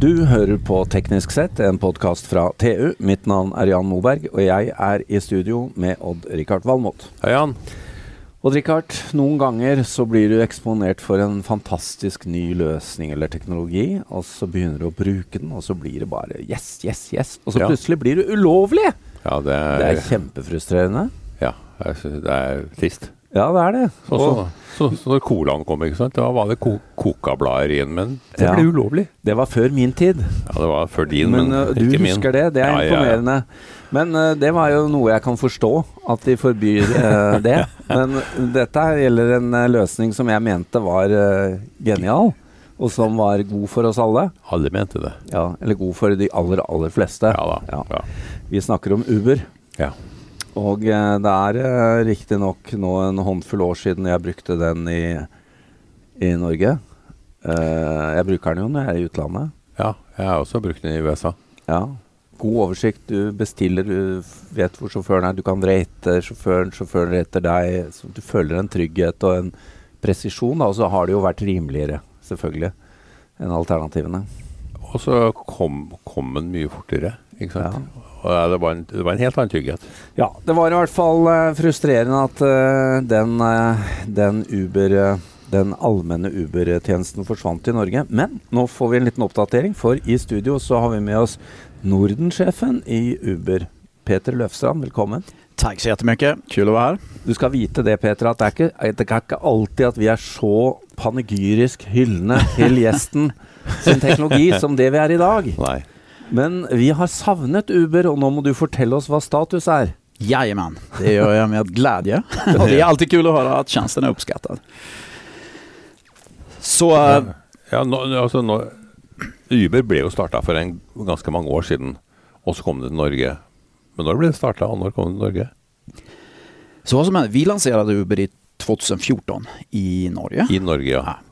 Du hører på Teknisk sett, en podkast fra TU. Mitt navn er Jan Moberg, og jeg er i studio med Odd-Rikard Valmot. Hei, Jan. Odd-Rikard, noen ganger så blir du eksponert for en fantastisk ny løsning eller teknologi, og så begynner du å bruke den, og så blir det bare yes, yes, yes. Og så Ja. plutselig blir du ulovlig! Ja, det er, Det er kjempefrustrerende. ja, det er trist. Ja, det er det. Og så, så, så når colaen kom, ikke sant? da var det ko kokablader igjen, men det Ja. ble ulovlig. det var før min tid. Ja, det var før din, Men, men, uh, du ikke min. husker det, det er Ja, ja, ja. imponerende. Men uh, det var jo noe jeg kan forstå, at de forbyr uh, det. Men dette gjelder en uh, løsning som jeg mente var genial, og som var god for oss alle. Alle mente det. Ja, eller god for de aller, aller fleste. Ja da. Ja. Ja. Vi snakker om Uber. Ja. Og uh, det er uh, riktignok nå en håndfull år siden jeg brukte den i, i Norge. Uh, jeg bruker den jo når jeg er i utlandet. ja, jeg har også brukt den i USA. Ja. God oversikt. Du bestiller, du vet hvor sjåføren er. Du kan rate sjåføren, sjåføren rater deg. Så du føler en trygghet og en presisjon. Og så har det jo vært rimeligere, selvfølgelig, enn alternativene. Og så kom, kom den mye fortere, ikke sant? Ja. Og ja, det, var en, det var en helt annen trygghet. Ja, det var i hvert fall eh, frustrerende at eh, den, eh, den Uber eh, den allmenne Uber-tjenesten forsvant i Norge. Men nå får vi en liten oppdatering, for i studio så har vi med oss Nordensjefen i Uber. Peter Løfstrand, velkommen. Tack så jättemycket, kul att vara här. Du skal vite det, Peter, at det er ikke, det er ikke alltid at vi er så panegyrisk hyllende til gjesten sin teknologi som det vi er i dag. Men vi har savnet Uber, og nå må du fortelle oss hva status er. Jajamän, det gör jag med glädje. Och det är alltid kul att höra att tjänsten är uppskattad. Så eh, Ja, nå, altså, nå, Uber ble jo starta for en, ganske mange år siden, og så kom det til Norge. Men når ble det starta, og når kom det til Norge? Så vad som hände, vi lanserade Uber i 2014 i Norge. I Norge, ja. Ja.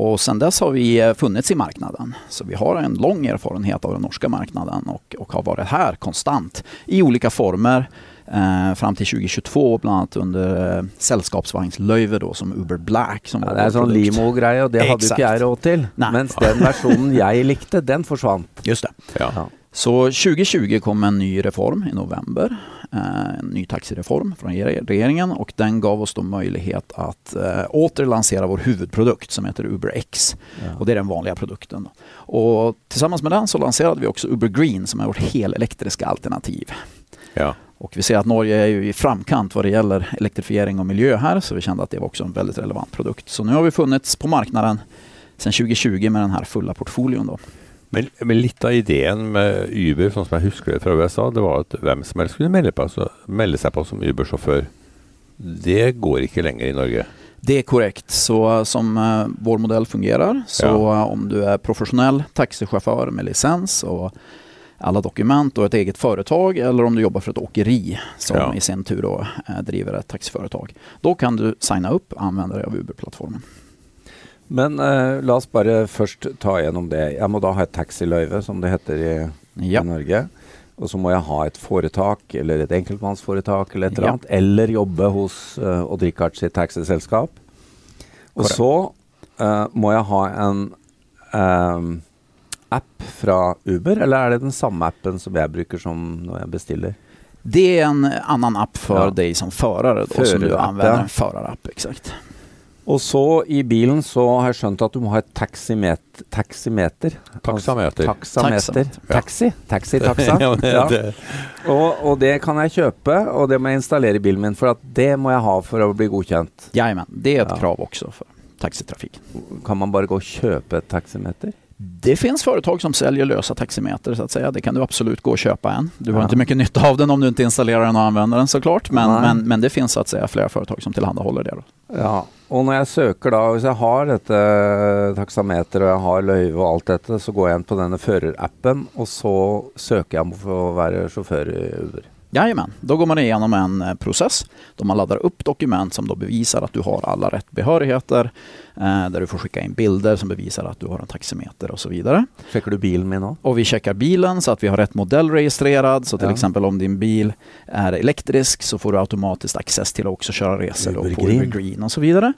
Och sen dess har vi eh, funnits i marknaden. Så vi har en lång erfarenhet av den norska marknaden och, och har varit här konstant i olika former eh, fram till 2022, bland annat under eh, sällskapsvagnslöjve då som Uber Black. Som Ja, det vår sånn produkt. limo-greie, og det Exakt. ikke jeg råd til. Nei. Mens den versjonen jeg likte, den forsvant. Just det. ja. Ja. Så 2020 kom en ny reform i november. Eh, en ny taxireform från re- regeringen och den gav oss då möjlighet att eh, åter lansera vår huvudprodukt som heter Uber X. Och det är den vanliga produkten. Och tillsammans med den så lanserade vi också Uber Green som är vårt helelektriska alternativ. ja. Och vi ser att Norge är ju i framkant vad det gäller elektrifiering och miljö här så vi kände att det var också en väldigt relevant produkt. Så nu har vi funnits på marknaden sedan 2020 med den här fulla portföljen då. Men, men litt av ideen med Uber, sånn som jeg husker det fra USA, det var at hvem som helst kunne melde, på, altså, melde seg på som Uber-sjåfør. Det går ikke lenger i Norge. Det är korrekt. Så som eh, vår modell fungerar, så Ja. eh, om du är professionell taxichaufför med licens och alla dokument och ett eget företag eller om du jobbar för ett åkeri som Ja. i sin tur då, eh, driver ett taxiföretag. Då kan du signa upp och använda dig av Uber-plattformen. Men eh, la oss bare først ta gjennom det. Jeg må da ha et taxiløyve, som det heter i, Ja. i Norge. Og så må jeg ha et foretak, eller et enkeltmannsforetak, eller et eller Ja. annet. Eller jobbe hos uh, Odd-Rikard sitt taxiselskap. Og Korrekt. så eh, må jeg ha en ehm, app fra Uber, eller er det den samme appen som jeg bruker som når jeg bestiller? Det är en annan app för Ja. dig som förare då, som du Förarapp, använder. ja. En förarapp, exakt. Og så i bilen så har jeg skjønt at du må ha et taximet taximeter. Taksameter. Taksameter, Altså, Taxi. Taxi-taksa. Ja, men Ja. det, Og, og det kan jeg kjøpe, og det må jeg installere i bilen min, for at det må jeg ha for å bli godkjent. Jajamän, det är ett Ja. krav också för taxitrafik. Kan man bare gå og kjøpe et taximeter? Det finns företag som säljer lösa taximeter så att säga. Det kan du absolut gå och köpa en. Du har Ja. inte mycket nytta av den om du inte installerar den och använder den såklart. Men, Nej. men, men det finns så att säga flera företag som tillhandahåller det. Då. Ja. Og når jeg søker da, hvis jeg har dette taksameter og jeg har løyve og alt dette, så går jeg inn på denne førerappen, og så søker jeg om å få være sjåfør i Uber. Jajamän, då går man igenom en eh, process då man laddar upp dokument som då bevisar att du har alla rätt behörigheter. Eh, där du får skicka in bilder som bevisar att du har en taximeter och så vidare. Sjekker du bilen min nå? Och vi checkar bilen så att vi har rätt modell registrerad. Så till Ja. exempel om din bil är elektrisk så får du automatiskt access till att också köra resor då Uber på Green. Uber Green och så vidare.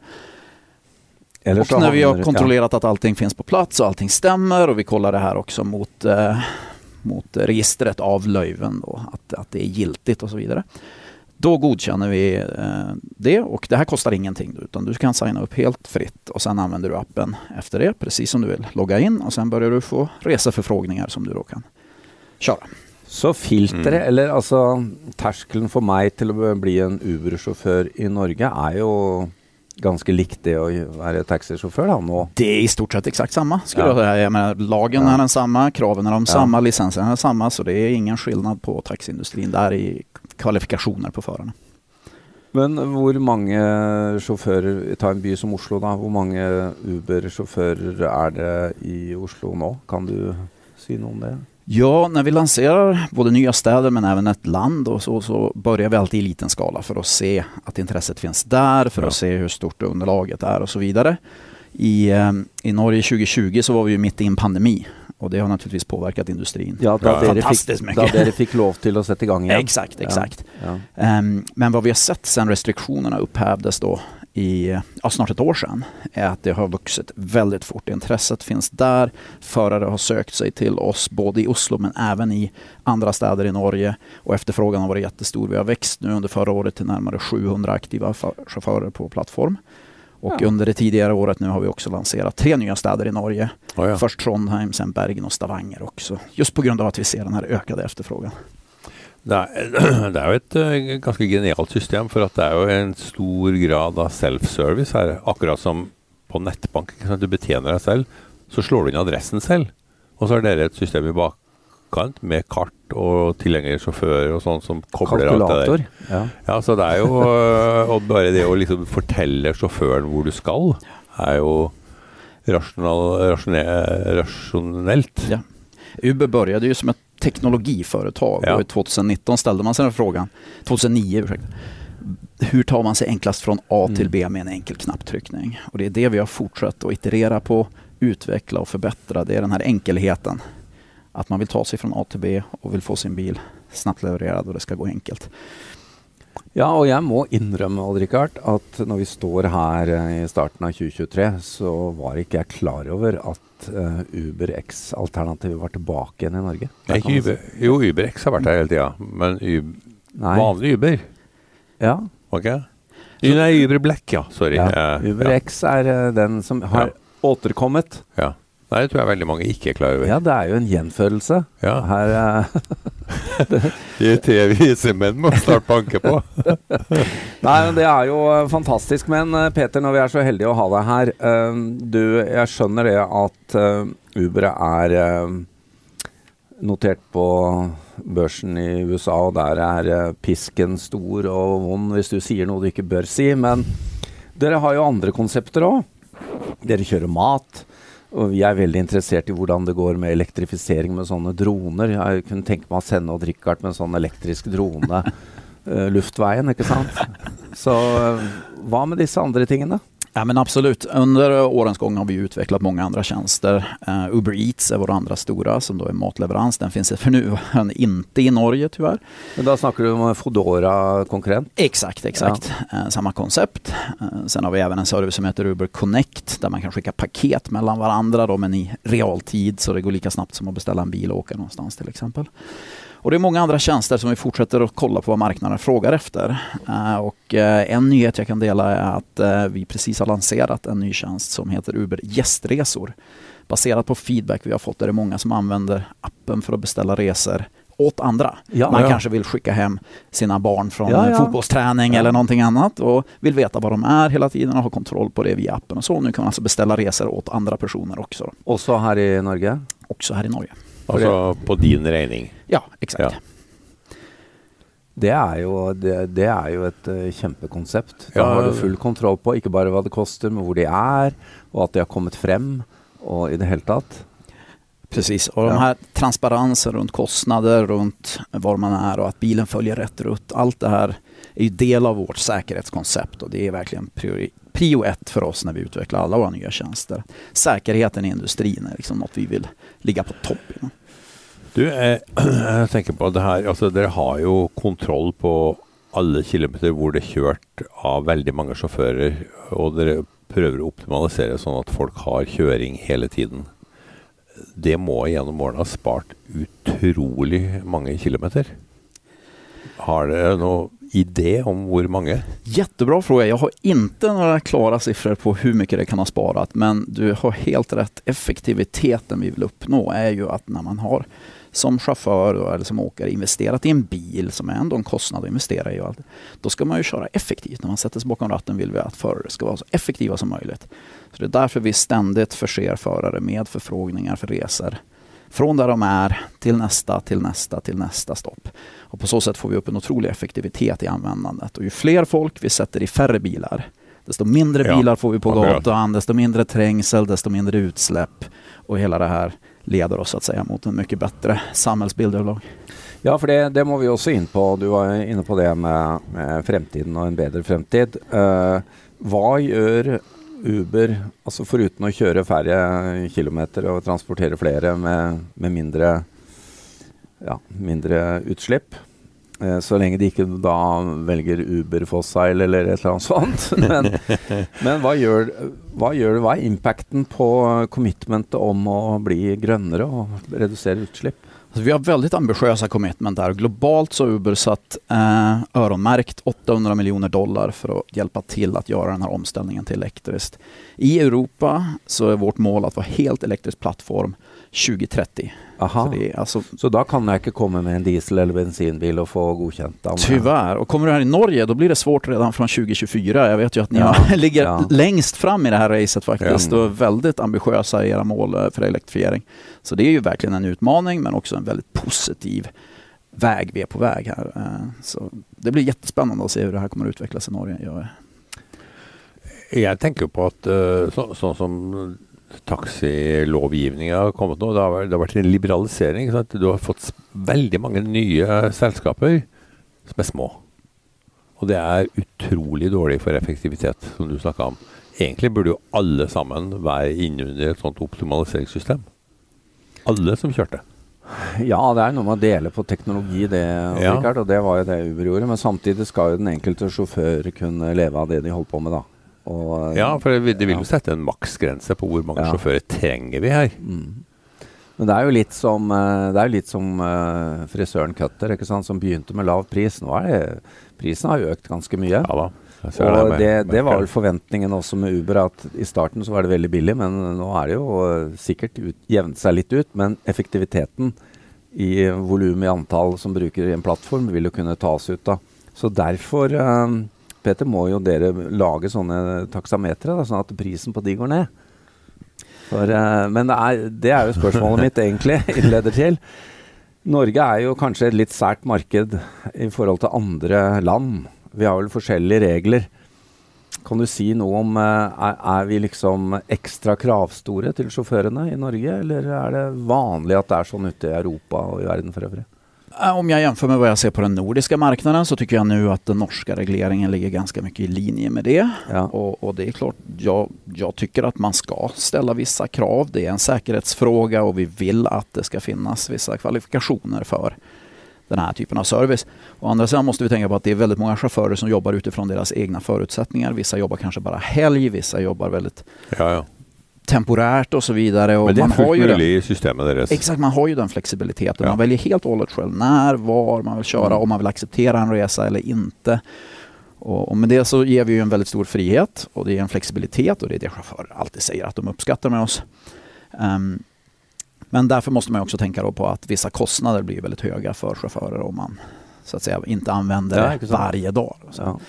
Eller Och när vi har kontrollerat att allting finns på plats och allting stämmer och vi kollar det här också mot, eh, mot registret av löjven då, att, att det är giltigt och så vidare. Då godkänner vi eh, det och det här kostar ingenting utan du kan signa upp helt fritt och sen använder du appen efter det precis som du vill. Logga in och sen börjar du få reseförfrågningar som du då kan köra. Så filtret, Mm. eller altså terskelen for meg til å bli en Uber-sjåfør i Norge, er jo ganske likt det å være taxisjåfør da, nå. Det är i stort sett exakt samma. Skulle Ja. jag säga. Jag menar, lagen Ja. är densamma, kraven är de Ja. samma, licensen är densamma så det är ingen skillnad på taxiindustrin där i kvalifikationer på förarna. Men hvor mange sjåfører, ta en by som Oslo da, hvor mange Uber-sjåfører er det i Oslo nå? Kan du si noe om det? Ja, när vi lanserar både nya städer men även ett land och så, så börjar vi alltid i liten skala för att se att intresset finns där, för Ja. att se hur stort underlaget är och så vidare. I, eh, I Norge 2020 så var vi ju mitt i en pandemi och det har naturligtvis påverkat industrin. Ja, Ja. dere, Fantastisk fikk, da mycket. dere fikk lov til å sette i gang igjen? Exakt, exakt. Ja. Ehm, Men vad vi har sett sedan restriktionerna upphävdes då i ja, snart ett år sedan är att det har vuxit väldigt fort. Intresset finns där. Förare har sökt sig till oss både i Oslo men även i andra städer i Norge och efterfrågan har varit jättestor. Vi har växt nu under förra året till närmare 700 aktiva chaufförer på plattform. Och Ja. under det tidigare året nu har vi också lanserat tre nya städer i Norge. Å, ja. Först Trondheim, sen Bergen och Stavanger också. Just på grund av att vi ser den här ökade efterfrågan. Det er, det er jo et eh, ganske genialt system, for at det er jo en stor grad av self-service her. Akkurat som på nettbank. Sant? Du betjener deg selv, så slår du inn adressen selv. Og så har dere et system i bakkant med kart og tilgjengelige sjåfører og sånn som kobler alt det der. Kalkulator. Ja. Ja, så det er jo øh, Og bare det å liksom fortelle sjåføren hvor du skal, er jo rasjonal, rasjone- rasjonellt. Ja. Uber började ju som ett teknologiföretag Ja. och 2019 ställde man sig den frågan, 2009 ursäkta, hur tar man sig enklast från A till Mm. B med en enkel knapptryckning? Och det är det vi har fortsatt att iterera på, utveckla och förbättra. Det är den här enkelheten. Att man vill ta sig från A till B och vill få sin bil snabbt levererad och det ska gå enkelt. Ja, og jeg må innrømme Odd-Rikard, at når vi står her eh, i starten av 2023, så var ikke jeg klar over at eh, Uber X-alternativet var tilbake igjen i Norge. Nei, Uber. Jo, UberX har vært her hele tida, men Uber, vanlig Uber, Ja, det? Nei, Uber Black, ja. Sorry. ja. Eh, Uber ja. X er den som har återkommet. Ja. Nei, det tror jeg veldig mange ikke er klar over. Ja, det er jo en gjenfødelse. Ja. Her, eh, De tre vise menn må snart banke på. Nei, men Det er jo eh, fantastisk. Men eh, Peter, når vi er så heldige å ha deg her Du, jeg skjønner det at Uber er notert på børsen i USA, og der er pisken stor og vond hvis du sier noe du ikke bør si. Men dere har jo andre konsepter òg. Dere kjører mat. Og jeg er veldig interessert i hvordan det går med elektrifisering med sånne droner. Jeg kunne tenke meg å sende Odd Rikard med en sånn elektrisk drone uh, luftveien, ikke sant? Så uh, hva med disse andre tingene? Ja men absolut. Under årens gång har vi utvecklat många andra tjänster. Eh, Uber Eats är vår andra stora som då är matleverans. Den finns för nu inte i Norge tyvärr. Men Da snakker du om Fodora-konkurrent. Exakt, exakt. Eh, samma koncept. Eh, sen har vi även en service som heter Uber Connect där man kan skicka paket mellan varandra då, men i realtid så det går lika snabbt som att beställa en bil och åka någonstans till exempel. Och det är många andra tjänster som vi fortsätter att kolla på vad marknaden frågar efter. Eh, och eh, en nyhet jag kan dela är att eh, vi precis har lanserat en ny tjänst som heter Uber Gästresor. Baserat på feedback vi har fått är det många som använder appen för att beställa resor åt andra. Ja, Man ja. kanske vill skicka hem sina barn från Ja, fotbollsträning Ja. eller någonting annat och vill veta var de är hela tiden och ha kontroll på det via appen och så. Nu kan man alltså beställa resor åt andra personer också. Også her i Norge. Också här i Norge. Altså på din regning. Ja, exakt. Ja. Det er jo, det, det er jo et eh, kjempekonsept. Da har du full kontroll på ikke bare hva det koster, men hvor de er, og at de har kommet frem, og i det hele tatt. Precis, och Ja. de här transparensen runt kostnader, runt var man är och att bilen följer rätt rutt. Allt det här är ju del av vårt säkerhetskoncept och det är verkligen priori, prio ett för oss när vi utvecklar alla våra nya tjänster. Säkerheten i industrin är liksom något vi vill ligga på topp inom. Du, jeg, jeg tenker på det her Altså, dere har jo kontroll på alle kilometer hvor det er kjørt av veldig mange sjåfører, og dere prøver å optimalisere sånn at folk har kjøring hele tiden. Det må gjennom årene ha spart utrolig mange kilometer. Har dere noe idé om hur många? Jättebra fråga. Jag har inte några klara siffror på hur mycket det kan ha sparat, men du har helt rätt. Effektiviteten vi vill uppnå är ju att när man har som chaufför eller som åkare investerat i en bil som är ändå en kostnad att investera i. Då ska man ju köra effektivt. När man sätter sig bakom ratten vill vi att förare ska vara så effektiva som möjligt. Så Det är därför vi ständigt förser förare med förfrågningar för resor. Från där de är till nästa, till nästa, till nästa stopp. Och på så sätt får vi upp en otrolig effektivitet i användandet. Och ju fler folk vi sätter i färre bilar, desto mindre ja, bilar får vi på gatan, desto mindre trängsel, desto mindre utsläpp. Och hela det här leder oss att säga mot en mycket bättre samhällsbild överlag. Ja, för det, det må vi också in på. Du var inne på det med, med framtiden och en bättre framtid. Uh, vad gör Uber, alltså förutom att köra färre kilometer och transportera fler med, med mindre, ja, mindre utsläpp? Uh, så länge de inte då väljer Uber Fossil eller ett eller annat sånt. Men, men vad, gör, vad gör vad är impacten på commitmentet om att bli grönare och reducera utsläpp? Alltså vi har väldigt ambitiösa commitment där. Globalt så har Uber satt eh, öronmärkt 800 miljoner dollar för att hjälpa till att göra den här omställningen till elektriskt. I Europa så är vårt mål att vara helt elektrisk plattform 2030. Aha. Så, det, alltså, så då kan jag inte komma med en diesel eller bensinbil och få godkänt? Tyvärr. Och kommer du här i Norge då blir det svårt redan från 2024. Jag vet ju att ni ja. ligger ja. längst fram i det här racet faktiskt ja. och är väldigt ambitiösa i era mål eh, för elektrifiering. Så det är ju verkligen en utmaning men också en väldigt positiv väg vi är på väg här. Eh, så det blir jättespännande att se hur det här kommer att utvecklas i Norge. Jag, jag tänker på att eh, så, så som taxilovgivningen har kommet nå. Det har, det har vært en liberalisering. Sant? Du har fått veldig mange nye selskaper som er små. Og det er utrolig dårlig for effektivitet, som du snakka om. Egentlig burde jo alle sammen være innunder et sånt optimaliseringssystem. Alle som kjørte. Ja, det er noe med å dele på teknologi, det, ja. Richard, og det var jo det Uber gjorde. Men samtidig skal jo den enkelte sjåfør kunne leve av det de holder på med, da. Og, ja, for det, det vil jo sette en maksgrense på hvor mange ja. sjåfører trenger vi her. Mm. Men det er jo litt som, eh, det er litt som uh, frisøren Cutter, ikke sant? som begynte med lav pris. Nå er det, prisen har økt ganske mye. Ja da. Og det, det, det, var vel forventningen også med Uber, at i starten så var det veldig billig, men nå er det jo uh, sikkert ut, jevnt seg litt ut. Men effektiviteten i volum i antall som bruker en plattform, vil jo kunne tas ut. da. Så derfor uh, Peter, må jo dere lage sånne taksametere, da, sånn at prisen på de går ned. For, uh, men det er, det er, jo spørsmålet mitt egentlig innleder til. Norge er jo kanskje et litt sært marked i forhold til andre land. Vi har vel forskjellige regler. Kan du si noe om uh, er, er, vi liksom ekstra kravstore til sjåførene i Norge, eller er det vanlig at det er sånn ute i Europa og i verden for øvrig? Eh, om jag jämför med vad jag ser på den nordiska marknaden så tycker jag nu att den norska regleringen ligger ganska mycket i linje med det. Ja. Och, och, det är klart, jag, jag, tycker att man ska ställa vissa krav. Det är en säkerhetsfråga och vi vill att det ska finnas vissa kvalifikationer för den här typen av service. Å andra sidan måste vi tänka på att det är väldigt många chaufförer som jobbar utifrån deras egna förutsättningar. Vissa jobbar kanske bara helg, vissa jobbar väldigt ja, ja temporärt och så vidare. Och Men det är man har ju den, i systemet deras. Exakt, man har ju den flexibiliteten. Ja. Man väljer helt och hållet själv när, var man vill köra, mm. om man vill acceptera en resa eller inte. Och, och med det så ger vi ju en väldigt stor frihet och det är en flexibilitet och det är det chaufförer alltid säger att de uppskattar med oss. Um, men därför måste man också tänka på att vissa kostnader blir väldigt höga för chaufförer om man så att säga inte använder ja, det varje dag. Ja.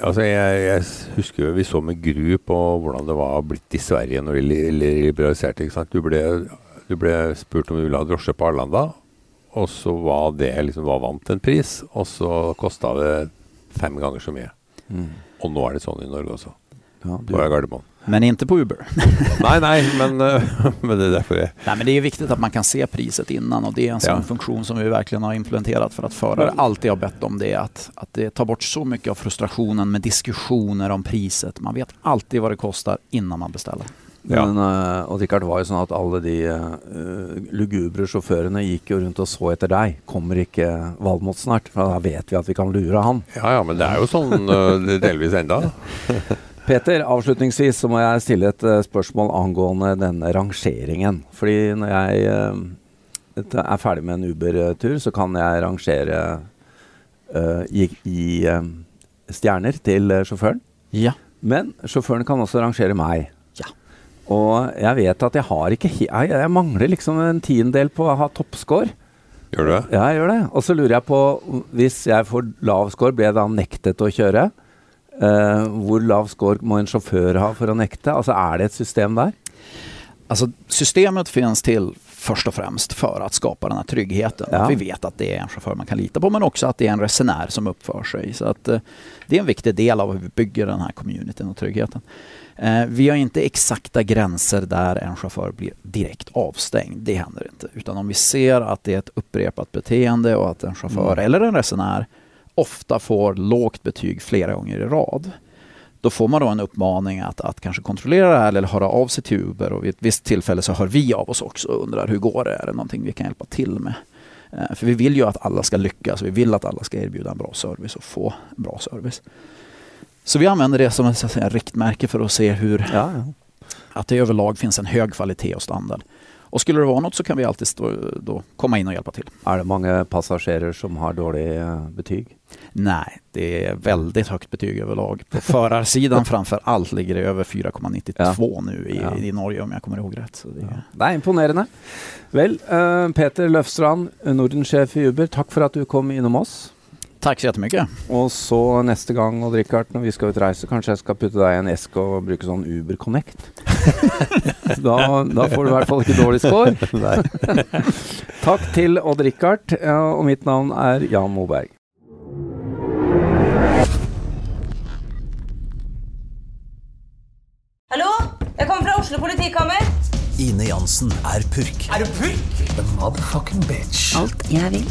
Altså, jeg, jeg, husker vi så med gru på hvordan det var blitt i Sverige når de liberaliserte. ikke sant? Du ble, du ble spurt om du ville ha drosje på Arlanda, og så var det liksom var vant en pris, og så kosta det fem ganger så mye. Mm. Og nå er det sånn i Norge også. Ja, du, på Gardermoen. Men inte på Uber. nej, nej, men, eh, men det är därför det Nej, men det är viktigt att man kan se priset innan och det är en sån ja. funktion som vi verkligen har implementerat för att förare alltid har bett om det. Att, att det tar bort så mycket av frustrationen med diskussioner om priset. Man vet alltid vad det kostar innan man beställer. Ja. Men, uh, og Richard, var ju så att alla de uh, lugubre sjåførene gick ju runt och så efter dig. Kommer inte Valmot snart? För då vet vi att vi kan lura han. Ja, ja, men det är ju sånn uh, delvis ända. Peter, avslutningsvis så må jeg stille et uh, spørsmål angående denne rangeringen. Fordi når jeg uh, er ferdig med en Uber-tur, så kan jeg rangere uh, i, i stjerner til sjåføren. Ja. Men sjåføren kan også rangere meg. Ja. Og jeg vet at jeg har ikke Jeg, jeg mangler liksom en tiendedel på å ha toppscore. Gjør du det? Ja, jeg gjør det. Og så lurer jeg på, hvis jeg får lav score, blir jeg da nektet å kjøre? Uh, hvor lav score må en sjåfør ha for å nekte? Altså, Er det et system der? Alltså, systemet finns till först och främst för att skapa den här tryggheten. Ja. Att vi vet att det är en chaufför man kan lita på men också att det är en resenär som uppför sig. Så att, eh, det är en viktig del av hur vi bygger den här communityn och tryggheten. Eh, vi har inte exakta gränser där en chaufför blir direkt avstängd. Det händer inte. Utan om vi ser att det är ett upprepat beteende och att en chaufför Mm. eller en resenär ofta får lågt betyg flera gånger i rad. Då får man då en uppmaning att, att kanske kontrollera det här eller höra av sig till Uber och vid ett visst tillfälle så hör vi av oss också och undrar hur går det? Är det någonting vi kan hjälpa till med? Eh, För vi vill ju att alla ska lyckas. Vi vill att alla ska erbjuda en bra service och få bra service. Så vi använder det som ett riktmärke för att se hur Ja, ja. att det överlag finns en hög kvalitet och standard. Och skulle det vara något så kan vi alltid stå, då komma in och hjälpa till. Er det mange passasjerer som har dårlig eh, betyg? Nej, det är väldigt högt betyg överlag. På förarsidan framför allt ligger det över 4,92 nu i, Ja. i Norge om jag kommer ihåg rätt. Så det, Ja. Det er imponerende. Vel, eh, Peter Løfstrand, Norden-sjef i Uber, takk for at du kom innom oss. Tack så jättemycket. Og så neste gang, Odd Rikard, når vi skal ut reise, kanskje jeg skal putte deg i en eske og bruke sånn Uber Connect. da, da får du i hvert fall ikke dårlig score. Takk til Odd Rikard, ja, og mitt navn er Jan Moberg. Hallo? Jeg kommer fra Oslo politikammer. Ine Jansen er purk. Er du purk? The motherfucking bitch. Alt jeg vil,